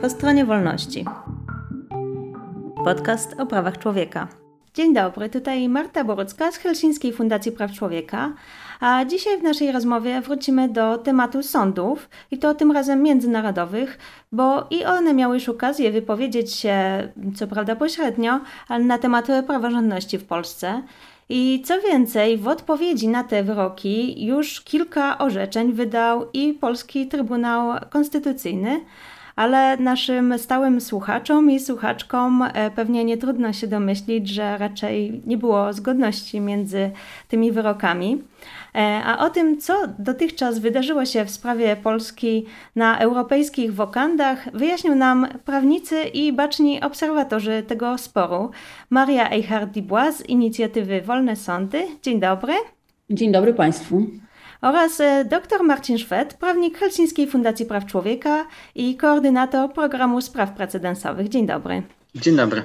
Po stronie wolności. Podcast o prawach człowieka. Dzień dobry, tutaj Marta Borucka z Helsińskiej Fundacji Praw Człowieka, a dzisiaj w naszej rozmowie wrócimy do tematu sądów i to tym razem międzynarodowych, bo i one miały już okazję wypowiedzieć się, co prawda pośrednio, ale na temat praworządności w Polsce. I co więcej, w odpowiedzi na te wyroki już kilka orzeczeń wydał i Polski Trybunał Konstytucyjny, ale naszym stałym słuchaczom i słuchaczkom e, pewnie nie trudno się domyślić, że raczej nie było zgodności między tymi wyrokami. E, a o tym, co dotychczas wydarzyło się w sprawie Polski na europejskich wokandach, wyjaśnił nam prawnicy i baczni obserwatorzy tego sporu. Maria Eichhardt-Dubois z inicjatywy Wolne Sądy. Dzień dobry. Dzień dobry Państwu oraz e, dr Marcin Szwed, prawnik Helsińskiej Fundacji Praw Człowieka i koordynator programu spraw precedensowych. Dzień dobry. Dzień dobry.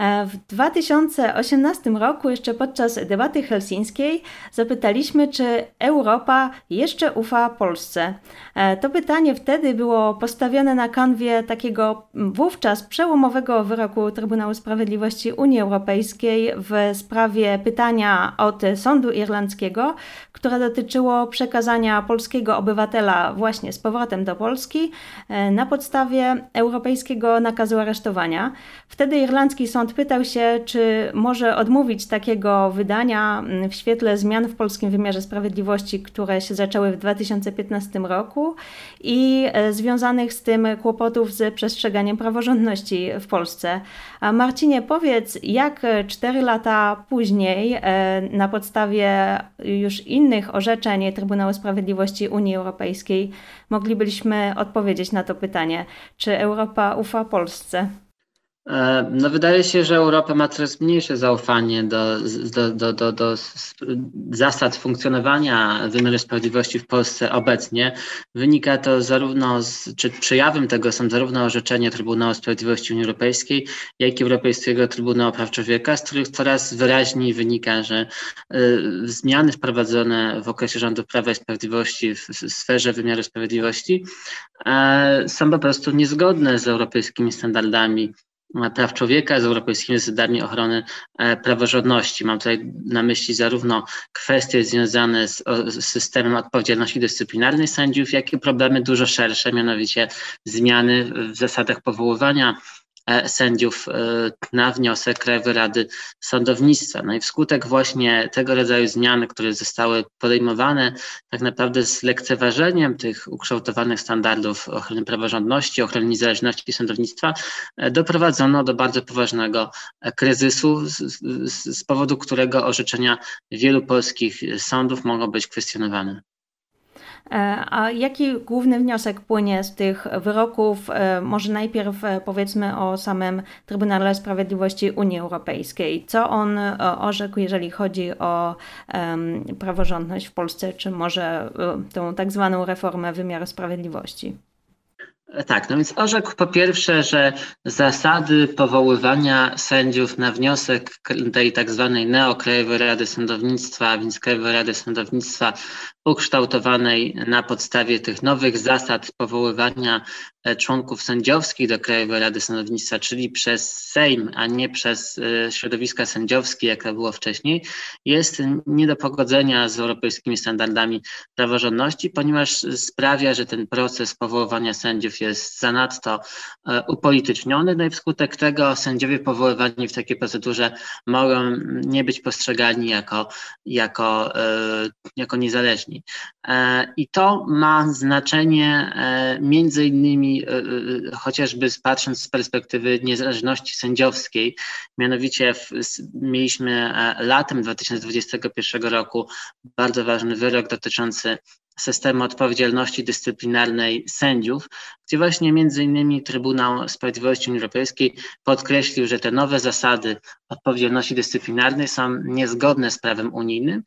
E, w 2018 roku, jeszcze podczas debaty helsińskiej, zapytaliśmy, czy Europa jeszcze ufa Polsce. E, to pytanie wtedy było postawione na kanwie takiego wówczas przełomowego wyroku Trybunału Sprawiedliwości Unii Europejskiej w sprawie pytania od Sądu Irlandzkiego, które dotyczyło przekazania polskiego obywatela właśnie z powrotem do Polski e, na podstawie europejskiego nakazu aresztowania. Wtedy irlandzki sąd pytał się, czy może odmówić takiego wydania mm, w świetle zmian w polskim wymiarze sprawiedliwości, które się zaczęły w 2015 roku i e, związanych z tym kłopotów z przestrzeganiem praworządności w Polsce. Marcinie, powiedz, jak cztery lata później, e, na podstawie już innych orzeczeń Trybunału Sprawiedliwości Unii Europejskiej, moglibyśmy odpowiedzieć na to pytanie, czy Europa ufa Polsce? E, no wydaje się, że Europa ma coraz mniejsze zaufanie do, do, do, do, do zasad funkcjonowania wymiaru sprawiedliwości w Polsce obecnie. Wynika to zarówno, z, czy przejawem tego są zarówno orzeczenia Trybunału Sprawiedliwości Unii Europejskiej, jak i Europejskiego Trybunału Praw Człowieka, z których coraz wyraźniej wynika, że y, zmiany wprowadzone w okresie rządów Prawa i Sprawiedliwości w, w sferze wymiaru sprawiedliwości y, są po prostu niezgodne z europejskimi standardami praw człowieka, z europejskimi zasadami ochrony e, praworządności. Mam tutaj na myśli zarówno kwestie związane z, z, systemem odpowiedzialności dyscyplinarnej sędziów, jak i problemy dużo szersze, mianowicie zmiany w zasadach powoływania sędziów e, na wniosek Krajowej Rady Sądownictwa. No i wskutek właśnie tego rodzaju zmian, które zostały podejmowane tak naprawdę z lekceważeniem tych ukształtowanych standardów ochrony praworządności, ochrony niezależności sądownictwa, e, doprowadzono do bardzo poważnego kryzysu, z, z powodu którego orzeczenia wielu polskich sądów mogą być kwestionowane. E, a jaki główny wniosek płynie z tych wyroków? E, może najpierw e, powiedzmy o samym Trybunale Sprawiedliwości Unii Europejskiej. Co on orzekł, jeżeli chodzi o um, praworządność w Polsce, czy może tą tak zwaną reformę wymiaru sprawiedliwości? Tak, no więc orzekł po pierwsze, że zasady powoływania sędziów na wniosek tej tak zwanej neokrajowej Rady Sądownictwa, a więc Krajowej Rady Sądownictwa ukształtowanej na podstawie tych nowych zasad powoływania e, członków sędziowskich do Krajowej Rady Sądownictwa, czyli przez Sejm, a nie przez e, środowiska sędziowskie, jak to było wcześniej, jest nie do pogodzenia z europejskimi standardami praworządności, ponieważ sprawia, że ten proces powoływania sędziów jest zanadto e, upolityczniony, no i wskutek tego sędziowie powoływani w takiej procedurze mogą nie być postrzegani jako, jako, jako niezależni. E, I to ma znaczenie e, między innymi e, chociażby patrząc z perspektywy niezależności sędziowskiej, mianowicie w, mieliśmy latem 2021 roku bardzo ważny wyrok dotyczący systemu odpowiedzialności dyscyplinarnej sędziów, gdzie właśnie między innymi Trybunał Sprawiedliwości Unii Europejskiej podkreślił, że te nowe zasady odpowiedzialności dyscyplinarnej są niezgodne z prawem unijnym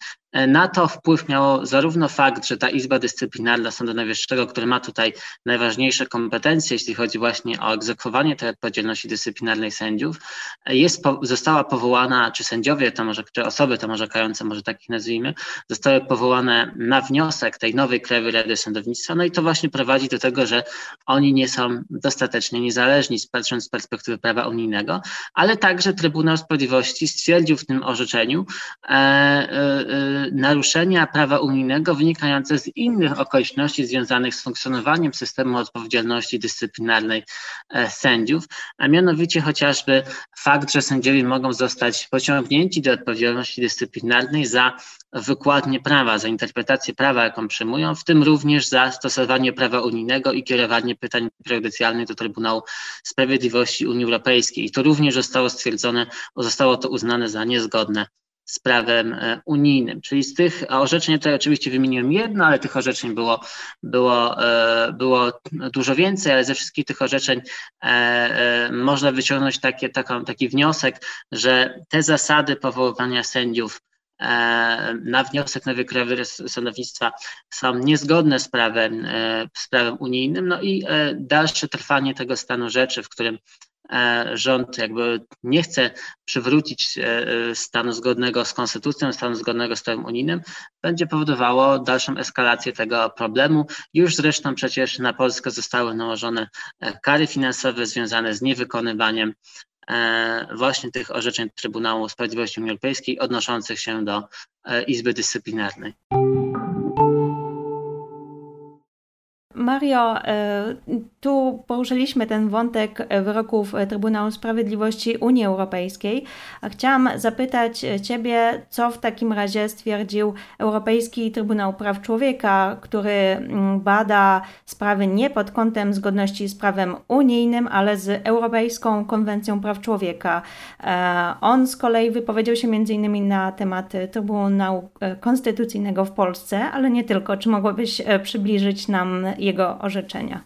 Na to wpływ miało zarówno fakt, że ta Izba Dyscyplinarna Sądu Najwyższego, który ma tutaj najważniejsze kompetencje, jeśli chodzi właśnie o egzekwowanie tej odpowiedzialności dyscyplinarnej sędziów, jest, została powołana, czy sędziowie, to może, czy osoby tam orzekające, może takich nazwijmy, zostały powołane na wniosek tej nowej Krajowej Rady Sądownictwa, no i to właśnie prowadzi do tego, że oni nie są dostatecznie niezależni, patrząc z perspektywy prawa unijnego, ale także Trybunał Sprawiedliwości stwierdził w tym orzeczeniu e, e, e, naruszenia prawa unijnego wynikające z innych okoliczności związanych z funkcjonowaniem systemu odpowiedzialności dyscyplinarnej e, sędziów, a mianowicie chociażby fakt, że sędziowie mogą zostać pociągnięci do odpowiedzialności dyscyplinarnej za wykładnie prawa, za interpretację prawa, jaką przyjmują, w tym również za stosowanie prawa unijnego i kierowanie pytań prejudycjalnych do Trybunału Sprawiedliwości Unii Europejskiej. I to również zostało stwierdzone, zostało to uznane za niezgodne z prawem e, unijnym. Czyli z tych orzeczeń, tutaj oczywiście wymieniłem jedno, ale tych orzeczeń było, było, e, było dużo więcej, ale ze wszystkich tych orzeczeń e, można wyciągnąć takie, taką, taki wniosek, że te zasady powoływania sędziów na wniosek Nowej Krajowej Sądownictwa są niezgodne z prawem, z prawem unijnym, no i dalsze trwanie tego stanu rzeczy, w którym rząd jakby nie chce przywrócić e, e, stanu zgodnego z konstytucją, stanu zgodnego z prawem unijnym, będzie powodowało dalszą eskalację tego problemu. Już zresztą przecież na Polskę zostały nałożone kary finansowe związane z niewykonywaniem właśnie tych orzeczeń Trybunału Sprawiedliwości Unii Europejskiej odnoszących się do Izby Dyscyplinarnej. Mario, e, tu poruszyliśmy ten wątek wyroków Trybunału Sprawiedliwości Unii Europejskiej. Chciałam zapytać Ciebie, co w takim razie stwierdził Europejski Trybunał Praw Człowieka, który mm, bada sprawy nie pod kątem zgodności z prawem unijnym, ale z Europejską Konwencją Praw Człowieka. E, on z kolei wypowiedział się m.in. na temat Trybunału Konstytucyjnego w Polsce, ale nie tylko. Czy mogłabyś e, przybliżyć nam jego orzeczenia.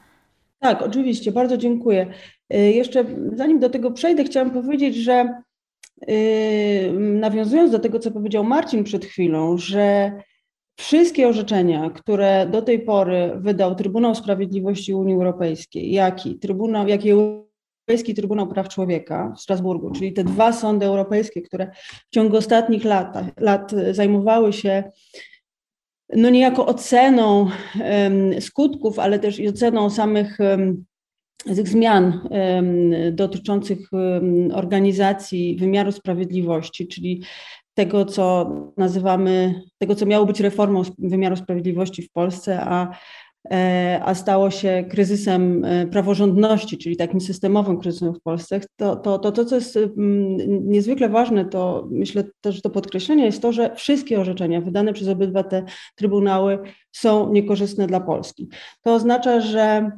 Tak, oczywiście, bardzo dziękuję. Y, jeszcze zanim do tego przejdę, chciałam powiedzieć, że y, nawiązując do tego, co powiedział Marcin przed chwilą, że wszystkie orzeczenia, które do tej pory wydał Trybunał Sprawiedliwości Unii Europejskiej, jak i Trybunał, jak i Europejski Trybunał Praw Człowieka w Strasburgu, czyli te dwa sądy europejskie, które w ciągu ostatnich lat, lat zajmowały się no niejako oceną skutków, ale też i oceną samych tych zmian dotyczących organizacji wymiaru sprawiedliwości, czyli tego, co nazywamy, tego, co miało być reformą wymiaru sprawiedliwości w Polsce, a a stało się kryzysem e, praworządności, czyli takim systemowym kryzysem w Polsce, to to, to, to co jest mm, niezwykle ważne, to myślę też do podkreślenia, jest to, że wszystkie orzeczenia wydane przez obydwa te trybunały są niekorzystne dla Polski. To oznacza, że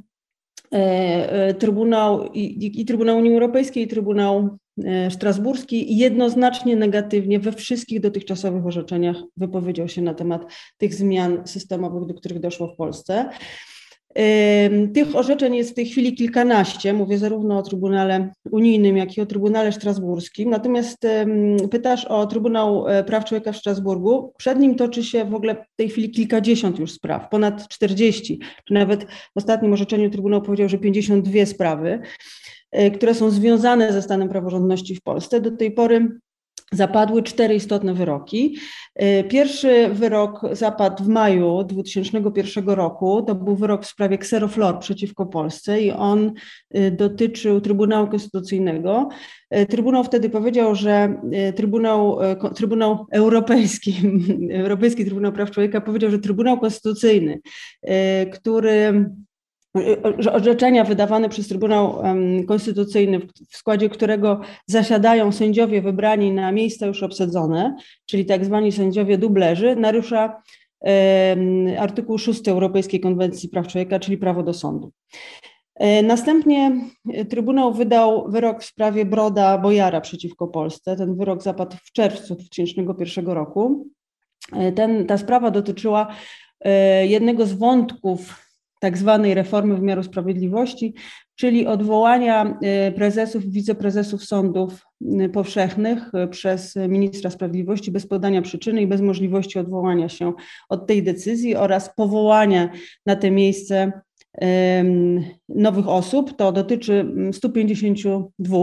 e, Trybunał i, i Trybunał Unii Europejskiej, i Trybunał E, Strasburski jednoznacznie negatywnie we wszystkich dotychczasowych orzeczeniach wypowiedział się na temat tych zmian systemowych, do których doszło w Polsce. Tych orzeczeń jest w tej chwili kilkanaście, mówię zarówno o Trybunale Unijnym, jak i o Trybunale Strasburskim. Natomiast pytasz o Trybunał e, Praw Człowieka w Strasburgu. Przed nim toczy się w ogóle w tej chwili kilkadziesiąt już spraw, ponad 40, czy nawet w ostatnim orzeczeniu Trybunał powiedział, że 52 sprawy. E, które są związane ze stanem praworządności w Polsce. Do tej pory zapadły cztery istotne wyroki. E, pierwszy wyrok zapadł w maju 2001 roku. To był wyrok w sprawie Xeroflor przeciwko Polsce i on e, dotyczył Trybunału Konstytucyjnego. Trybunał wtedy powiedział, że Trybunał, Trybunał Europejski, Europejski Trybunał Praw Człowieka powiedział, że Trybunał Konstytucyjny, który orzeczenia wydawane przez Trybunał Konstytucyjny, w składzie którego zasiadają sędziowie wybrani na miejsca już obsadzone, czyli tak zwani sędziowie dublerzy, narusza artykuł 6 Europejskiej Konwencji Praw Człowieka, czyli prawo do sądu. E, następnie Trybunał wydał wyrok w sprawie Broda Bojara przeciwko Polsce. Ten wyrok zapadł w czerwcu 2001 roku. E, ten, ta sprawa dotyczyła e, jednego z wątków tak zwanej reformy wymiaru sprawiedliwości, czyli odwołania prezesów i wiceprezesów sądów powszechnych przez ministra sprawiedliwości bez podania przyczyny i bez możliwości odwołania się od tej decyzji oraz powołania na te miejsce nowych osób. To dotyczy 152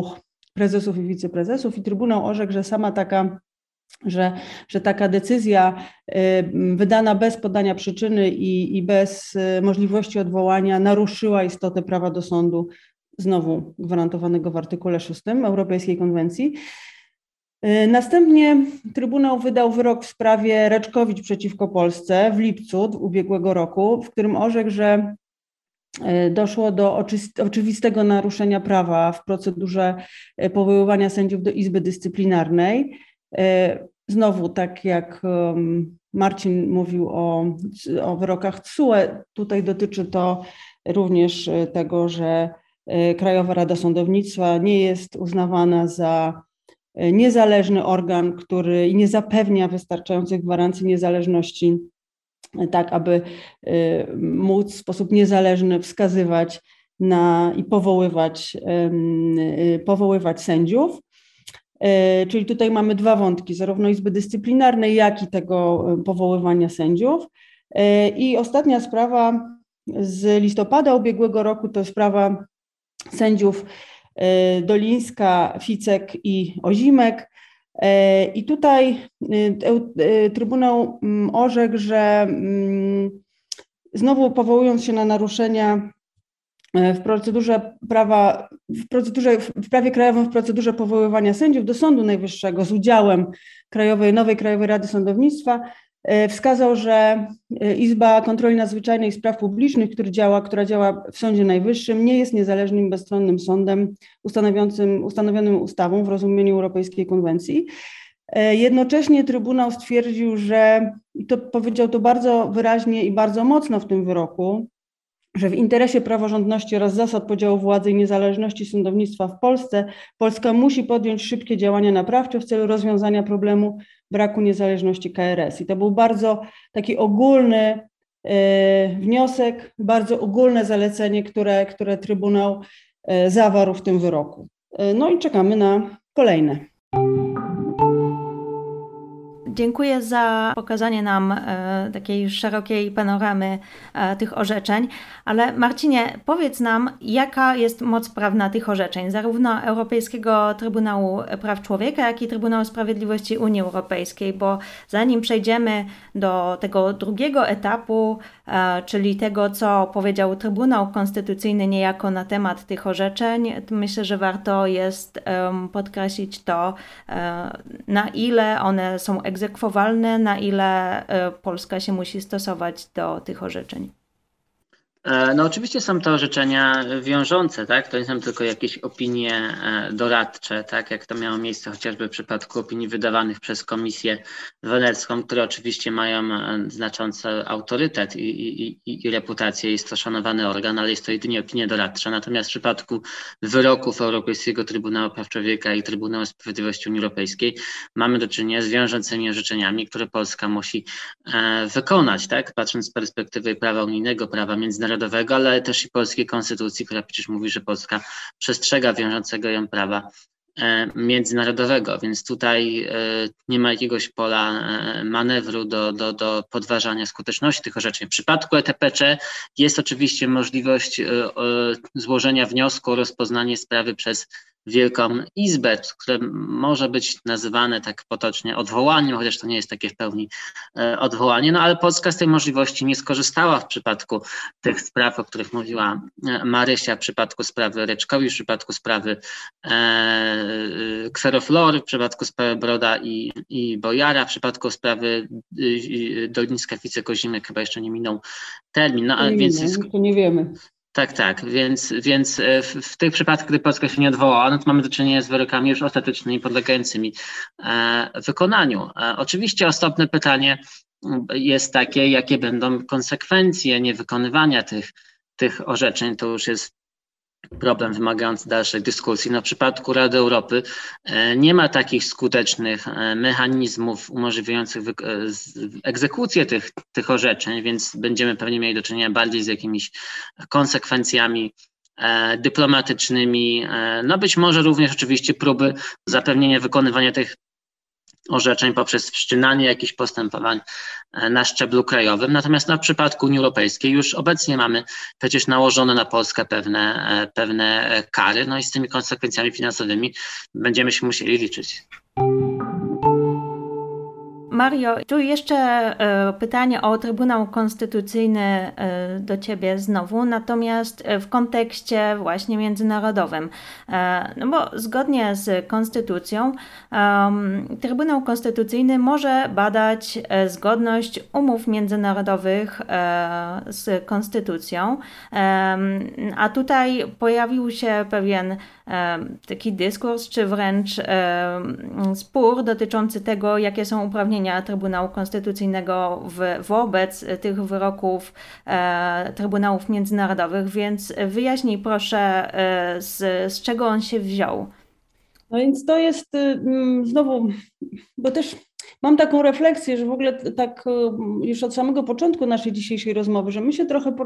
prezesów i wiceprezesów i Trybunał orzekł, że sama taka że, że taka decyzja wydana bez podania przyczyny i, i bez y, możliwości odwołania naruszyła istotę prawa do sądu, znowu gwarantowanego w artykule 6 Europejskiej Konwencji. Y, następnie Trybunał wydał wyrok w sprawie Reczkowicz przeciwko Polsce w lipcu ubiegłego roku, w którym orzekł, że y, doszło do oczywistego naruszenia prawa w procedurze powoływania sędziów do Izby Dyscyplinarnej. Znowu, tak jak Marcin mówił o, o wyrokach TSUE, tutaj dotyczy to również e, tego, że e, Krajowa Rada Sądownictwa nie jest uznawana za e, niezależny organ, który nie zapewnia wystarczających gwarancji niezależności, tak aby móc w sposób niezależny wskazywać na i powoływać, powoływać sędziów. E, czyli tutaj mamy dwa wątki, zarówno Izby Dyscyplinarnej, jak i tego e, powoływania sędziów. E, I ostatnia sprawa z listopada ubiegłego roku to sprawa sędziów Dolińska, Ficek i Ozimek. I tutaj Trybunał mm, orzekł, że mm, znowu powołując się na naruszenia w procedurze prawa, w procedurze, w prawie krajowym w procedurze powoływania sędziów do Sądu Najwyższego z udziałem Krajowej, nowej Krajowej Rady Sądownictwa e, wskazał, że e, Izba Kontroli Nadzwyczajnej i Spraw Publicznych, który działa, która działa w Sądzie Najwyższym, nie jest niezależnym, bezstronnym sądem ustanowionym ustawą w rozumieniu Europejskiej Konwencji. Jednocześnie Trybunał stwierdził, że, i to powiedział to bardzo wyraźnie i bardzo mocno w tym wyroku, że w interesie praworządności oraz zasad podziału władzy i niezależności sądownictwa w Polsce Polska musi podjąć szybkie działania naprawcze w celu rozwiązania problemu braku niezależności KRS. I to był bardzo taki ogólny e, wniosek, bardzo ogólne zalecenie, które, które Trybunał e, zawarł w tym wyroku. E, no i czekamy na kolejne. Dziękuję za pokazanie nam e, takiej szerokiej panoramy e, tych orzeczeń, ale Marcinie, powiedz nam, jaka jest moc prawna tych orzeczeń, zarówno Europejskiego Trybunału Praw Człowieka, jak i Trybunału Sprawiedliwości Unii Europejskiej, bo zanim przejdziemy do tego drugiego etapu, e, czyli tego, co powiedział Trybunał Konstytucyjny niejako na temat tych orzeczeń, myślę, że warto jest podkreślić to, na ile one są egzekwowane egzekwowalne, na ile e, Polska się musi stosować do tych orzeczeń? E, no oczywiście są to orzeczenia wiążące, tak? To nie są tylko jakieś opinie e, doradcze, tak? Jak to miało miejsce chociażby w przypadku opinii wydawanych przez Komisję Wenecką, które oczywiście mają e, znaczący autorytet i, i, i, reputację, jest to szanowany organ, ale jest to jedynie opinie doradcze. Natomiast w przypadku wyroków Europejskiego Trybunału Praw Człowieka i Trybunału Sprawiedliwości Unii Europejskiej mamy do czynienia z wiążącymi orzeczeniami, które Polska musi wykonać, tak? Patrząc z perspektywy prawa unijnego, prawa międzynarodowego, międzynarodowego, ale też i polskiej konstytucji, która przecież mówi, że Polska przestrzega wiążącego ją prawa e, międzynarodowego, więc tutaj e, nie ma jakiegoś pola e, manewru do, do, do podważania skuteczności tych orzeczeń. W przypadku ETPC jest oczywiście możliwość złożenia wniosku o rozpoznanie sprawy przez Wielką Izbę, które może być nazywane tak potocznie odwołaniem, chociaż to nie jest takie w pełni e, odwołanie, no ale Polska z tej możliwości nie skorzystała w przypadku tych spraw, o których mówiła e, Marysia, w przypadku sprawy Reczkowi, w przypadku sprawy e, Kseroflory, w przypadku sprawy Broda i, i Bojara, w przypadku sprawy Dolińska Fice-Kozimek chyba jeszcze nie minął termin. No, nie więc to nie wiemy. Tak, tak, więc, więc e, w, w tych przypadkach, gdy Polska się nie odwołała, no to mamy do czynienia z wyrokami już ostatecznymi, podlegającymi e, wykonaniu. E, oczywiście ostatnie pytanie jest takie, jakie będą konsekwencje niewykonywania tych, tych orzeczeń. To już jest problem wymagający dalszej dyskusji. No, w przypadku Rady Europy e, nie ma takich skutecznych e, mechanizmów umożliwiających egzekucję tych, tych orzeczeń, więc będziemy pewnie mieli do czynienia bardziej z jakimiś konsekwencjami dyplomatycznymi, no być może również oczywiście próby zapewnienia wykonywania tych orzeczeń poprzez wszczynanie jakichś postępowań e, na szczeblu krajowym. Natomiast no, w przypadku Unii Europejskiej już obecnie mamy przecież nałożone na Polskę pewne, e, pewne kary, no i z tymi konsekwencjami finansowymi będziemy się musieli liczyć. Mario, tu jeszcze e, pytanie o Trybunał Konstytucyjny e, do Ciebie znowu, natomiast e, w kontekście właśnie międzynarodowym. No bo zgodnie z Konstytucją Trybunał Konstytucyjny może badać zgodność umów międzynarodowych z Konstytucją, a tutaj pojawił się pewien taki dyskurs, czy wręcz spór dotyczący tego, jakie są uprawnienia Trybunału Konstytucyjnego w, wobec tych wyroków e, Trybunałów Międzynarodowych, więc wyjaśnij proszę, e, z, z czego on się wziął. No więc to jest y, mm, znowu, bo też mam taką refleksję, że w ogóle tak y, już od samego początku naszej dzisiejszej rozmowy, że my się trochę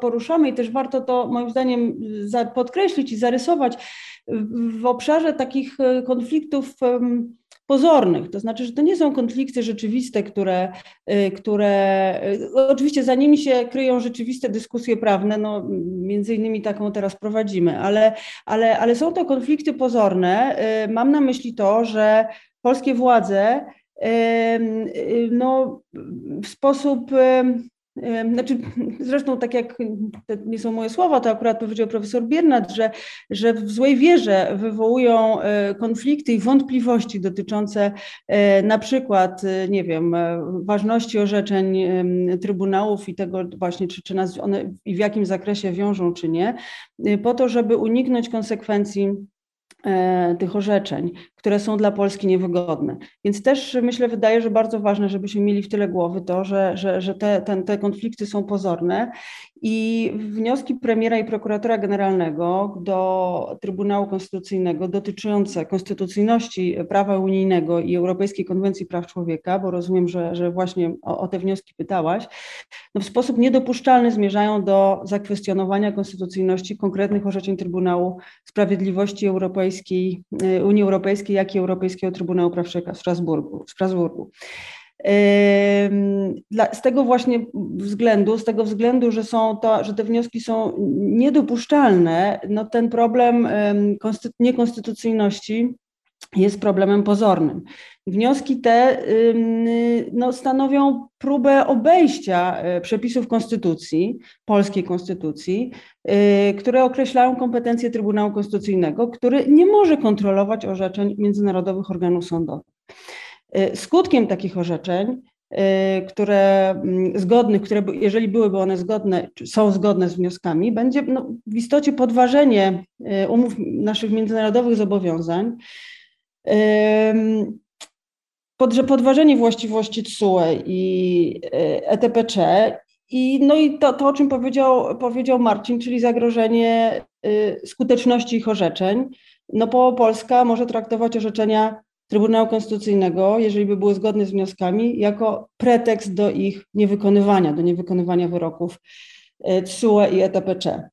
poruszamy i też warto to moim zdaniem podkreślić i zarysować w obszarze takich y, konfliktów pozornych, to znaczy, że to nie są konflikty rzeczywiste, które, które oczywiście za nimi się kryją rzeczywiste dyskusje prawne, no między innymi taką teraz prowadzimy, ale, ale, ale są to konflikty pozorne. Mam na myśli to, że polskie władze no, w sposób znaczy, zresztą tak jak nie są moje słowa, to akurat powiedział profesor Biernat, że, że w złej wierze wywołują e, konflikty i wątpliwości dotyczące e, na przykład, e, nie wiem, ważności orzeczeń trybunałów i tego właśnie, czy, czy nas one i w jakim zakresie wiążą, czy nie, po to, żeby uniknąć konsekwencji tych orzeczeń które są dla Polski niewygodne. Więc też myślę, wydaje, że bardzo ważne, żebyśmy mieli w tyle głowy to, że, że, że te, ten, te konflikty są pozorne i wnioski premiera i prokuratora generalnego do Trybunału Konstytucyjnego dotyczące konstytucyjności prawa unijnego i Europejskiej Konwencji Praw Człowieka, bo rozumiem, że, że właśnie o, o te wnioski pytałaś, no w sposób niedopuszczalny zmierzają do zakwestionowania konstytucyjności konkretnych orzeczeń Trybunału Sprawiedliwości Europejskiej, Unii Europejskiej jak i Europejskiego Trybunału Praw Człowieka w Strasburgu. W Strasburgu. Z tego właśnie względu, z tego względu, że są to, że te wnioski są niedopuszczalne, no ten problem niekonstytucyjności jest problemem pozornym. Wnioski te no, stanowią próbę obejścia e, przepisów konstytucji, polskiej konstytucji, e, które określają kompetencje Trybunału Konstytucyjnego, który nie może kontrolować orzeczeń międzynarodowych organów sądowych. E, skutkiem takich orzeczeń, które zgodnych, które jeżeli byłyby one zgodne, czy są zgodne z wnioskami, będzie no, w istocie podważenie umów naszych międzynarodowych zobowiązań, podważenie właściwości TSUE i ETPC i, no i to, to, o czym powiedział, powiedział Marcin, czyli zagrożenie y, skuteczności ich orzeczeń, no bo Polska może traktować orzeczenia Trybunału Konstytucyjnego, jeżeli by były zgodne z wnioskami, jako pretekst do ich niewykonywania, do niewykonywania wyroków TSUE i ETPC.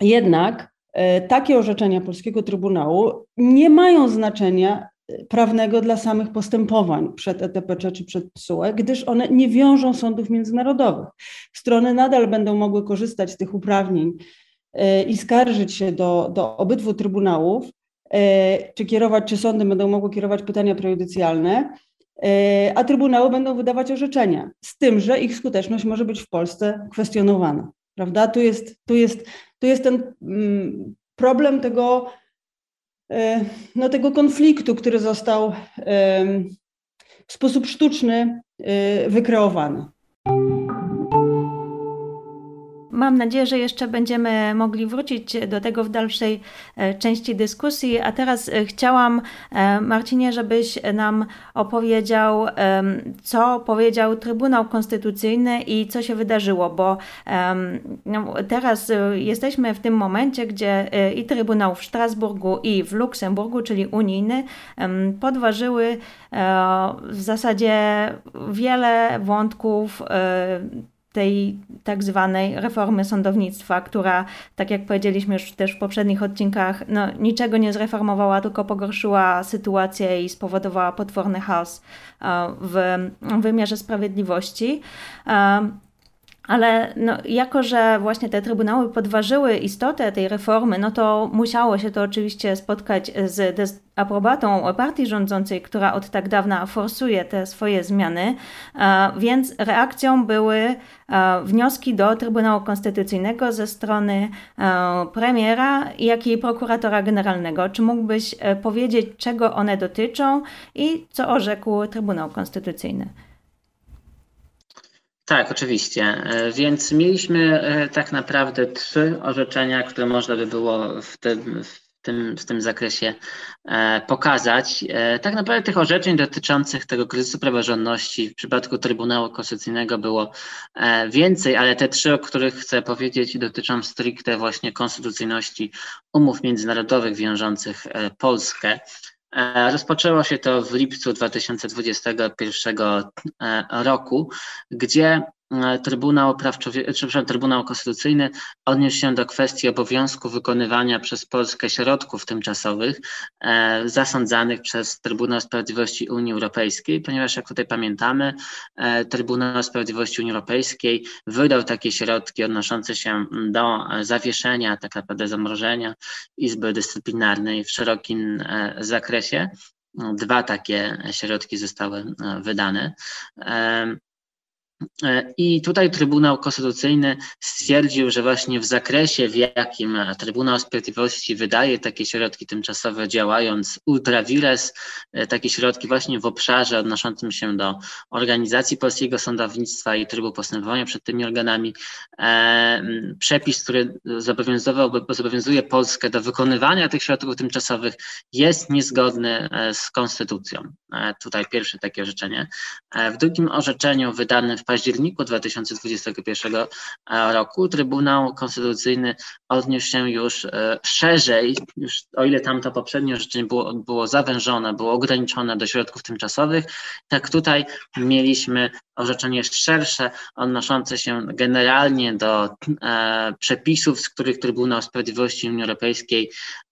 Jednak y, takie orzeczenia Polskiego Trybunału nie mają znaczenia prawnego dla samych postępowań przed ETPC czy przed TSUE, gdyż one nie wiążą sądów międzynarodowych. Strony nadal będą mogły korzystać z tych uprawnień e, i skarżyć się do, do obydwu trybunałów, e, czy kierować, czy sądy będą mogły kierować pytania prejudycjalne, e, a trybunały będą wydawać orzeczenia, z tym, że ich skuteczność może być w Polsce kwestionowana. Prawda? Tu jest, tu jest, tu jest ten mm, problem tego E, no, tego konfliktu, który został w sposób sztuczny e, wykreowany. Mam nadzieję, że jeszcze będziemy mogli wrócić do tego w dalszej części dyskusji. A teraz chciałam, Marcinie, żebyś nam opowiedział, co powiedział Trybunał Konstytucyjny i co się wydarzyło, bo no, teraz jesteśmy w tym momencie, gdzie i Trybunał w Strasburgu, i w Luksemburgu, czyli unijny, podważyły w zasadzie wiele wątków tej tak zwanej reformy sądownictwa, która, tak jak powiedzieliśmy już też w poprzednich odcinkach, no, niczego nie zreformowała, tylko pogorszyła sytuację i spowodowała potworny chaos w wymiarze sprawiedliwości. Ale no, jako, że właśnie te trybunały podważyły istotę tej reformy, no to musiało się to oczywiście spotkać z aprobatą partii rządzącej, która od tak dawna forsuje te swoje zmiany, więc reakcją były wnioski do Trybunału Konstytucyjnego ze strony premiera, jak i prokuratora generalnego. Czy mógłbyś e, powiedzieć, czego one dotyczą i co orzekł Trybunał Konstytucyjny? Tak, oczywiście. E, więc mieliśmy e, tak naprawdę trzy orzeczenia, które można by było w tym, w tym, w tym zakresie e, pokazać. Tak naprawdę tych orzeczeń dotyczących tego kryzysu praworządności w przypadku Trybunału Konstytucyjnego było więcej, ale te trzy, o których chcę powiedzieć, dotyczą stricte właśnie konstytucyjności umów międzynarodowych wiążących Polskę. E, rozpoczęło się to w lipcu 2021 e, roku, gdzie Trybunał Praw Człowieka, przepraszam, Trybunał Konstytucyjny odniósł się do kwestii obowiązku wykonywania przez Polskę środków tymczasowych e, zasądzanych przez Trybunał Sprawiedliwości Unii Europejskiej, ponieważ jak tutaj pamiętamy, e, Trybunał Sprawiedliwości Unii Europejskiej wydał takie środki odnoszące się do zawieszenia, tak naprawdę zamrożenia Izby Dyscyplinarnej w szerokim e, zakresie. Dwa takie środki zostały e, wydane. E, E, I tutaj Trybunał Konstytucyjny stwierdził, że właśnie w zakresie, w jakim Trybunał Sprawiedliwości wydaje takie środki tymczasowe, działając ultra vires, e, takie środki właśnie w obszarze odnoszącym się do organizacji polskiego sądownictwa i trybu postępowania przed tymi organami, e, przepis, który zobowiązuje Polskę do wykonywania tych środków tymczasowych, jest niezgodny z konstytucją. Tutaj pierwsze takie orzeczenie. W drugim orzeczeniu wydanym w październiku 2021 e, roku Trybunał Konstytucyjny odniósł się już e, szerzej, już o ile tamto poprzednie orzeczenie było, było zawężone, było ograniczone do środków tymczasowych, tak tutaj mieliśmy orzeczenie szersze, odnoszące się generalnie do e, przepisów, z których Trybunał Sprawiedliwości Unii Europejskiej e,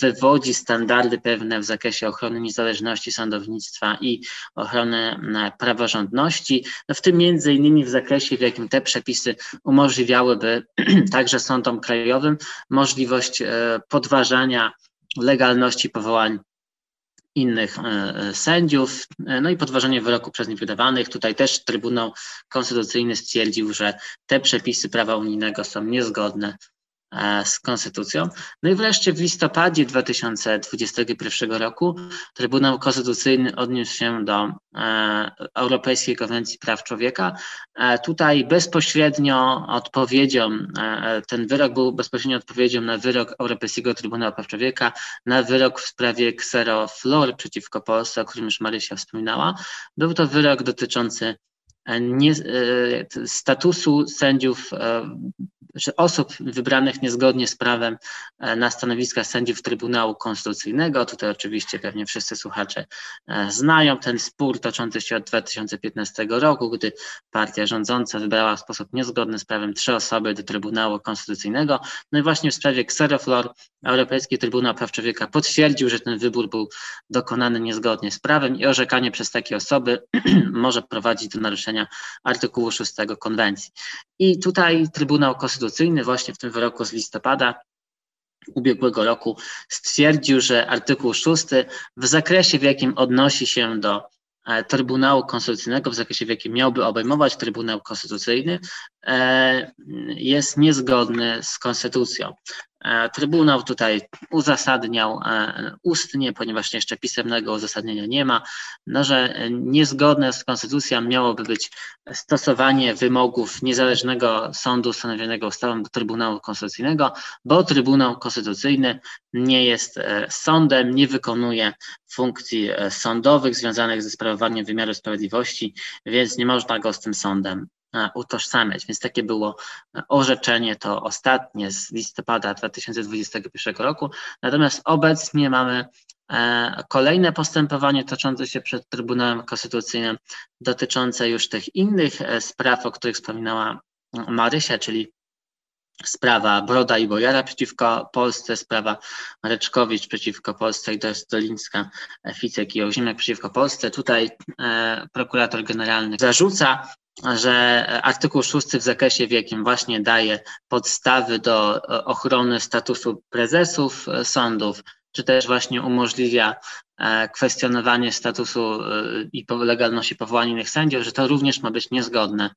wywodzi standardy pewne w zakresie ochrony niezależności sądownictwa i ochrony praworządności, no w tym między innymi w zakresie, w jakim te przepisy umożliwiałyby także sądom krajowym możliwość e, podważania legalności powołań innych e, sędziów, e, no i podważenie wyroku przez nich wydawanych. Tutaj też Trybunał Konstytucyjny stwierdził, że te przepisy prawa unijnego są niezgodne z konstytucją. No i wreszcie w listopadzie 2021 roku Trybunał Konstytucyjny odniósł się do e, Europejskiej Konwencji Praw Człowieka. E, tutaj bezpośrednio odpowiedzią, ten wyrok był bezpośrednio odpowiedzią na wyrok Europejskiego Trybunału Praw Człowieka, na wyrok w sprawie Xero Flor przeciwko Polsce, o którym już Marysia wspominała. Był to wyrok dotyczący nie, statusu sędziów że osób wybranych niezgodnie z prawem e, na stanowiska sędziów Trybunału Konstytucyjnego. Tutaj oczywiście pewnie wszyscy słuchacze e, znają ten spór toczący się od 2015 roku, gdy partia rządząca wybrała w sposób niezgodny z prawem trzy osoby do Trybunału Konstytucyjnego. No i właśnie w sprawie Xeroflor Europejski Trybunał Praw Człowieka potwierdził, że ten wybór był dokonany niezgodnie z prawem i orzekanie przez takie osoby może prowadzić do naruszenia artykułu 6 konwencji. I tutaj Trybunał Konstytucyjny właśnie w tym wyroku z listopada ubiegłego roku stwierdził, że artykuł 6 w zakresie, w jakim odnosi się do e, Trybunału Konstytucyjnego, w zakresie, w jakim miałby obejmować Trybunał Konstytucyjny, e, jest niezgodny z konstytucją. E, Trybunał tutaj uzasadniał e, ustnie, ponieważ jeszcze pisemnego uzasadnienia nie ma, no, że niezgodne z konstytucją miałoby być stosowanie wymogów niezależnego sądu stanowionego ustawą Trybunału Konstytucyjnego, bo Trybunał Konstytucyjny nie jest e, sądem, nie wykonuje funkcji sądowych związanych ze sprawowaniem wymiaru sprawiedliwości, więc nie można go z tym sądem utożsamiać. Więc takie było e, orzeczenie, to ostatnie z listopada 2021 roku. Natomiast obecnie mamy e, kolejne postępowanie toczące się przed Trybunałem Konstytucyjnym, dotyczące już tych innych spraw, o których wspominała Marysia, czyli sprawa Broda i Bojara przeciwko Polsce, sprawa Reczkowicz przeciwko Polsce i Dolińska, Ficek i Ozimek przeciwko Polsce. Tutaj e, prokurator generalny zarzuca że artykuł 6 w zakresie, w jakim właśnie daje podstawy do ochrony statusu prezesów sądów, czy też właśnie umożliwia e, kwestionowanie statusu e, i legalności powołania innych sędziów, że to również ma być niezgodne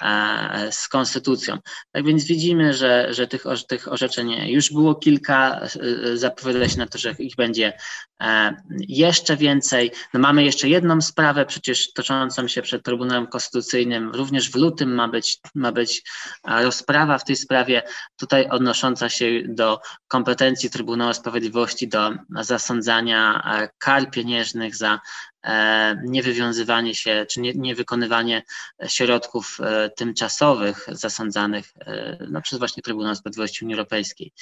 E, z konstytucją. Tak więc widzimy, że, że tych, tych orzeczeń już było kilka, e, zapowiada się na to, że ich będzie e, jeszcze więcej. No mamy jeszcze jedną sprawę, przecież toczącą się przed Trybunałem Konstytucyjnym, również w lutym ma być, ma być rozprawa w tej sprawie, tutaj odnosząca się do kompetencji Trybunału Sprawiedliwości do zasądzania kar pieniężnych za E, niewywiązywanie się czy nie, niewykonywanie środków e, tymczasowych zasądzanych e, no, przez właśnie Trybunał Sprawiedliwości Unii Europejskiej.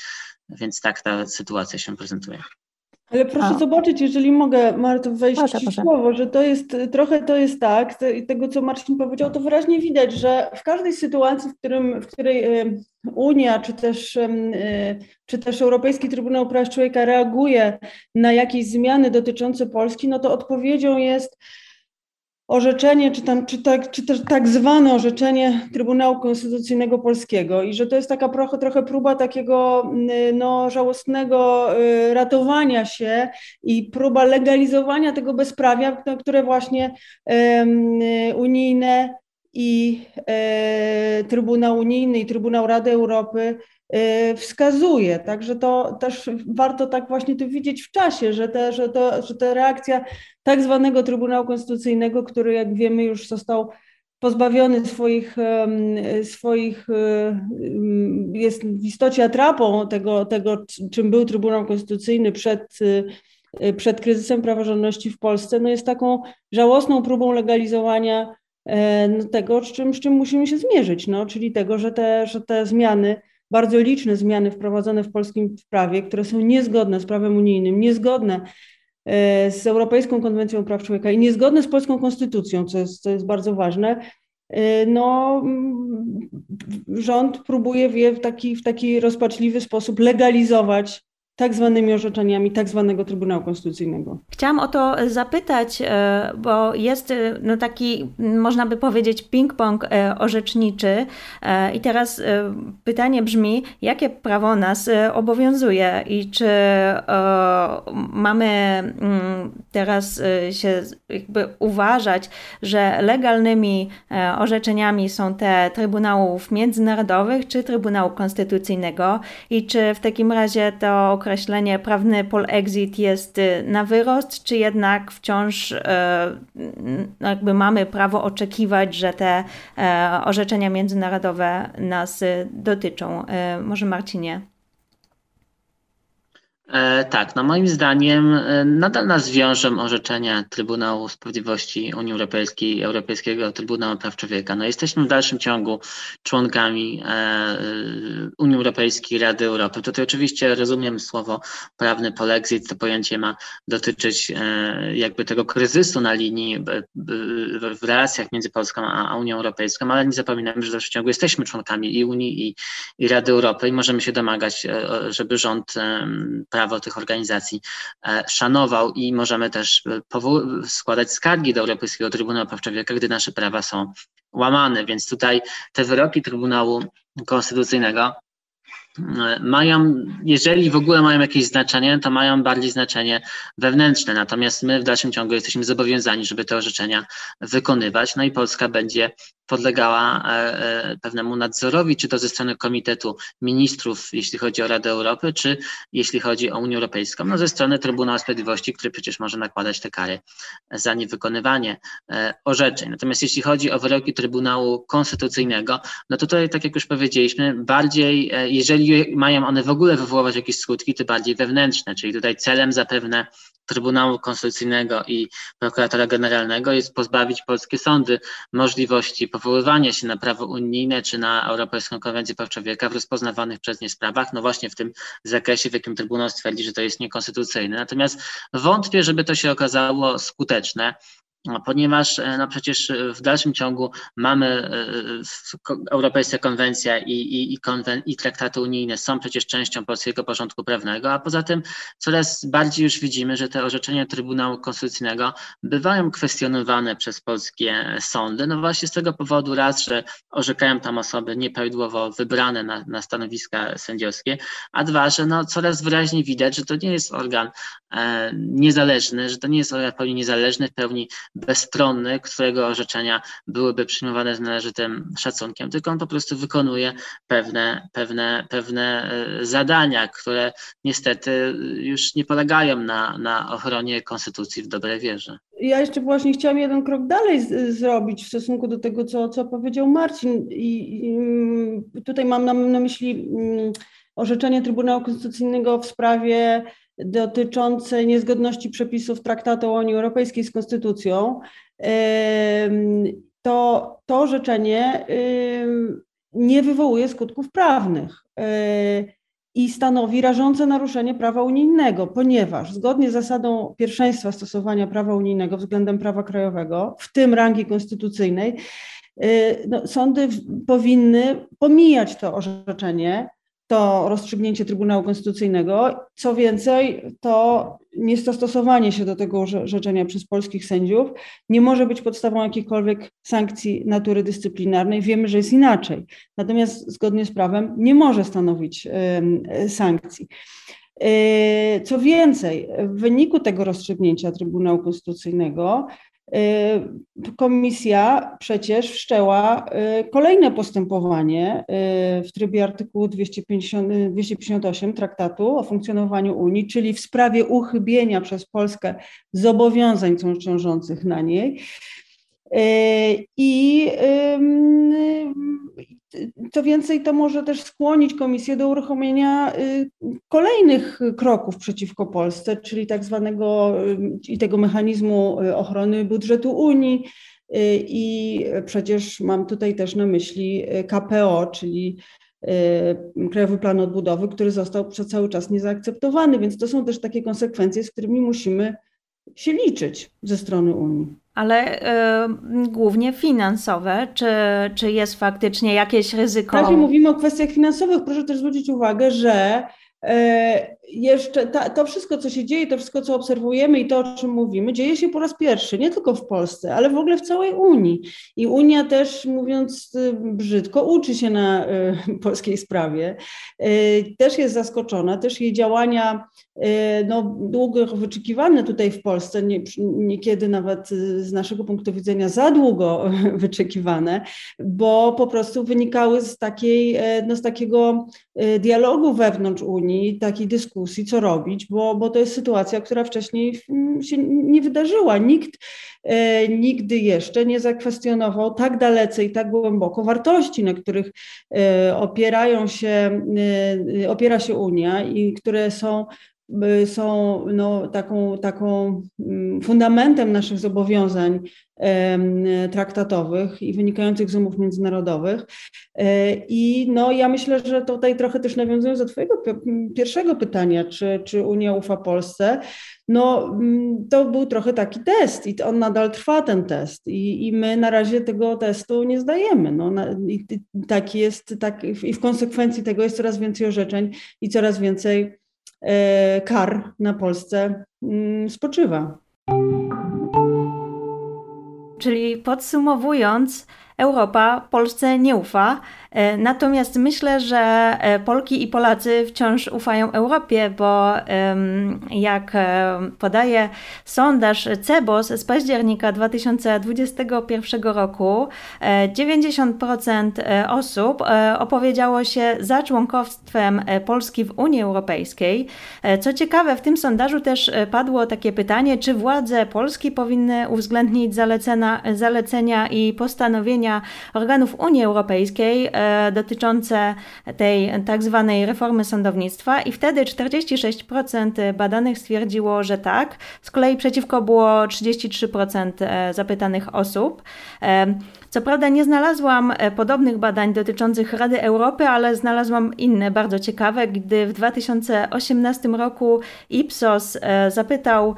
Więc tak ta sytuacja się prezentuje. Ale proszę A. zobaczyć, jeżeli mogę, Marto, wejść proszę, w słowo, że to jest, trochę to jest tak, tego co Marcin powiedział, to wyraźnie widać, że w każdej sytuacji, w, którym, w której Unia, czy też, czy też Europejski Trybunał Praw Człowieka reaguje na jakieś zmiany dotyczące Polski, no to odpowiedzią jest orzeczenie, czy, tam, czy, tak, czy też tak zwane orzeczenie Trybunału Konstytucyjnego Polskiego i że to jest taka trochę, trochę próba takiego mm, no, żałosnego y, ratowania się i próba legalizowania tego bezprawia, które właśnie um, unijne i e, Trybunał Unijny i Trybunał Rady Europy wskazuje. Także to też warto tak właśnie to widzieć w czasie, że, te, że, to, że ta reakcja tak zwanego Trybunału Konstytucyjnego, który jak wiemy już został pozbawiony swoich, swoich y, jest w istocie atrapą tego, tego, czym był Trybunał Konstytucyjny przed, y, przed kryzysem praworządności w Polsce, no jest taką żałosną próbą legalizowania e, no tego, z czym, z czym musimy się zmierzyć, no, czyli tego, że te, że te zmiany bardzo liczne zmiany wprowadzone w polskim prawie, które są niezgodne z prawem unijnym, niezgodne e, z Europejską Konwencją Praw Człowieka i niezgodne z polską konstytucją, co jest, co jest bardzo ważne, e, no, rząd próbuje je w taki, w taki rozpaczliwy sposób legalizować tak zwanymi orzeczeniami tak zwanego Trybunału Konstytucyjnego. Chciałam o to zapytać, e, bo jest e, no taki, można by powiedzieć, ping-pong e, orzeczniczy. I teraz pytanie brzmi, jakie prawo nas obowiązuje i czy mamy mm, teraz się jakby uważać, że legalnymi orzeczeniami są te Trybunałów Międzynarodowych czy Trybunału Konstytucyjnego i czy w takim razie to określenie prawny polexit jest y, na wyrost, czy jednak wciąż y, jakby mamy prawo oczekiwać, że te e, orzeczenia międzynarodowe nas y, dotyczą? Może Marcinie? E, tak, no moim zdaniem e, nadal nas wiążą orzeczenia Trybunału Sprawiedliwości Unii Europejskiej i Europejskiego Trybunału Praw Człowieka. No jesteśmy w dalszym ciągu członkami e, Unii Europejskiej, Rady Europy. Tutaj oczywiście rozumiem słowo prawny polexit, to pojęcie ma dotyczyć jakby tego kryzysu na linii w relacjach między Polską a Unią Europejską, ale nie zapominajmy, że w dalszym ciągu jesteśmy członkami i Unii i, i Rady Europy i możemy się domagać, żeby rząd prawo tych organizacji e, szanował i możemy też e, składać skargi do Europejskiego Trybunału Praw Człowieka, gdy nasze prawa są łamane. Więc tutaj te wyroki Trybunału Konstytucyjnego mają, jeżeli w ogóle mają jakieś znaczenie, to mają bardziej znaczenie wewnętrzne. Natomiast my w dalszym ciągu jesteśmy zobowiązani, żeby te orzeczenia wykonywać. No i Polska będzie podlegała e, e, pewnemu nadzorowi, czy to ze strony Komitetu Ministrów, jeśli chodzi o Radę Europy, czy jeśli chodzi o Unię Europejską, no ze strony Trybunału Sprawiedliwości, który przecież może nakładać te kary za niewykonywanie e, orzeczeń. Natomiast jeśli chodzi o wyroki Trybunału Konstytucyjnego, no tutaj, tak jak już powiedzieliśmy, bardziej, jeżeli mają one w ogóle wywoływać jakieś skutki, to bardziej wewnętrzne, czyli tutaj celem zapewne Trybunału Konstytucyjnego i prokuratora generalnego jest pozbawić polskie sądy możliwości powoływania się na prawo unijne czy na Europejską Konwencję Praw Człowieka w rozpoznawanych przez nie sprawach, no właśnie w tym zakresie, w jakim Trybunał stwierdzi, że to jest niekonstytucyjne. Natomiast wątpię, żeby to się okazało skuteczne ponieważ e, no przecież w dalszym ciągu mamy e, Europejska Konwencja i, i, i, konwen, i traktaty unijne są przecież częścią polskiego porządku prawnego, a poza tym coraz bardziej już widzimy, że te orzeczenia Trybunału Konstytucyjnego bywają kwestionowane przez polskie sądy, no właśnie z tego powodu raz, że orzekają tam osoby nieprawidłowo wybrane na, na stanowiska sędziowskie, a dwa, że no coraz wyraźniej widać, że to nie jest organ e, niezależny, że to nie jest organ w pełni niezależny, w pełni bezstronny, którego orzeczenia byłyby przyjmowane z należytym szacunkiem, tylko on po prostu wykonuje pewne, pewne, pewne e, zadania, które niestety już nie polegają na, na ochronie konstytucji w dobrej wierze. Ja jeszcze właśnie chciałam jeden krok dalej z, zrobić w stosunku do tego, co, co powiedział Marcin. I, i mm, tutaj mam na, na myśli mm, orzeczenie Trybunału Konstytucyjnego w sprawie dotyczące niezgodności przepisów Traktatu o Unii Europejskiej z Konstytucją, to to orzeczenie nie wywołuje skutków prawnych e, i stanowi rażące naruszenie prawa unijnego, ponieważ zgodnie z zasadą pierwszeństwa stosowania prawa unijnego względem prawa krajowego, w tym rangi konstytucyjnej, e, no, sądy powinny pomijać to orzeczenie to rozstrzygnięcie Trybunału Konstytucyjnego. Co więcej, to niestosowanie się do tego orzeczenia przez polskich sędziów nie może być podstawą jakichkolwiek sankcji natury dyscyplinarnej. Wiemy, że jest inaczej. Natomiast zgodnie z prawem nie może stanowić sankcji. E, co więcej, w wyniku tego rozstrzygnięcia Trybunału Konstytucyjnego Y, komisja przecież wszczęła y, kolejne postępowanie y, w trybie artykułu 250, 258 Traktatu o funkcjonowaniu Unii, czyli w sprawie uchybienia przez Polskę zobowiązań ciążących na niej. I co więcej, to może też skłonić Komisję do uruchomienia y, kolejnych kroków przeciwko Polsce, czyli tak zwanego i tego mechanizmu y, ochrony budżetu Unii. Y, I przecież mam tutaj też na myśli KPO, czyli Krajowy Plan Odbudowy, który został przez cały czas niezaakceptowany, więc to są też takie konsekwencje, z którymi musimy się liczyć ze strony Unii ale y, głównie finansowe. Czy, czy jest faktycznie jakieś ryzyko? Raczej mówimy o kwestiach finansowych. Proszę też zwrócić uwagę, że jeszcze ta, to wszystko, co się dzieje, to wszystko, co obserwujemy i to, o czym mówimy, dzieje się po raz pierwszy, nie tylko w Polsce, ale w ogóle w całej Unii. I Unia też, mówiąc y, brzydko, uczy się na y, polskiej sprawie. Y, też jest zaskoczona, też jej działania no, długo wyczekiwane tutaj w Polsce, nie, niekiedy nawet z naszego punktu widzenia za długo wyczekiwane, bo po prostu wynikały z, takiej, no, z takiego dialogu wewnątrz Unii, takiej dyskusji, co robić, bo, bo to jest sytuacja, która wcześniej się nie wydarzyła. Nikt e, nigdy jeszcze nie zakwestionował tak dalece i tak głęboko wartości, na których e, opierają się, e, opiera się Unia i które są są no, taką, taką mm, fundamentem naszych zobowiązań traktatowych i wynikających z umów międzynarodowych. E, I no, ja myślę, że tutaj trochę też nawiązując do Twojego pierwszego pytania, czy, czy Unia ufa Polsce, no to był trochę taki test i on nadal trwa ten test i, i my na razie tego testu nie zdajemy. No, i, tak jest, tak, i w konsekwencji tego jest coraz więcej orzeczeń i coraz więcej E, kar na Polsce spoczywa. Czyli podsumowując, Europa Polsce nie ufa. E, natomiast myślę, że e, Polki i Polacy wciąż ufają Europie, bo jak e, podaje sondaż CEBOS z października 2021 roku, 90% osób opowiedziało się za członkostwem Polski w Unii Europejskiej. Co ciekawe, w tym sondażu też padło takie pytanie, czy władze Polski powinny uwzględnić zalecenia, zalecenia i postanowienia organów Unii Europejskiej E, dotyczące tej tak zwanej reformy sądownictwa i wtedy 46% badanych stwierdziło, że tak. Z kolei przeciwko było 33% e, zapytanych osób. E, co prawda nie znalazłam podobnych badań dotyczących Rady Europy, ale znalazłam inne bardzo ciekawe, gdy w 2018 roku Ipsos zapytał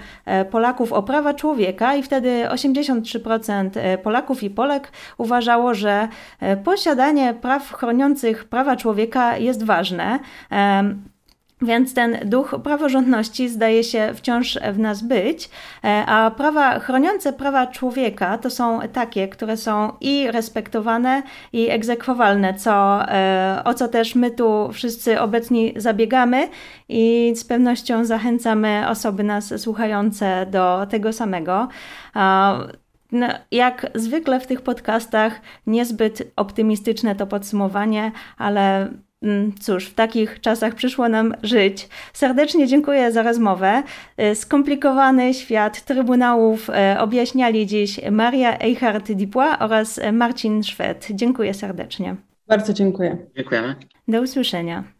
Polaków o prawa człowieka i wtedy 83% Polaków i Polek uważało, że posiadanie praw chroniących prawa człowieka jest ważne. Więc ten duch praworządności zdaje się wciąż w nas być, e, a prawa chroniące prawa człowieka to są takie, które są i respektowane, i egzekwowalne, co, e, o co też my tu wszyscy obecni zabiegamy i z pewnością zachęcamy osoby nas słuchające do tego samego. No, jak zwykle w tych podcastach, niezbyt optymistyczne to podsumowanie, ale cóż, w takich czasach przyszło nam żyć. Serdecznie dziękuję za rozmowę. Y, skomplikowany świat trybunałów y, objaśniali dziś Maria Eichhardt-Dipois oraz Marcin Szwed. Dziękuję serdecznie. Bardzo dziękuję. Dziękujemy. Do usłyszenia.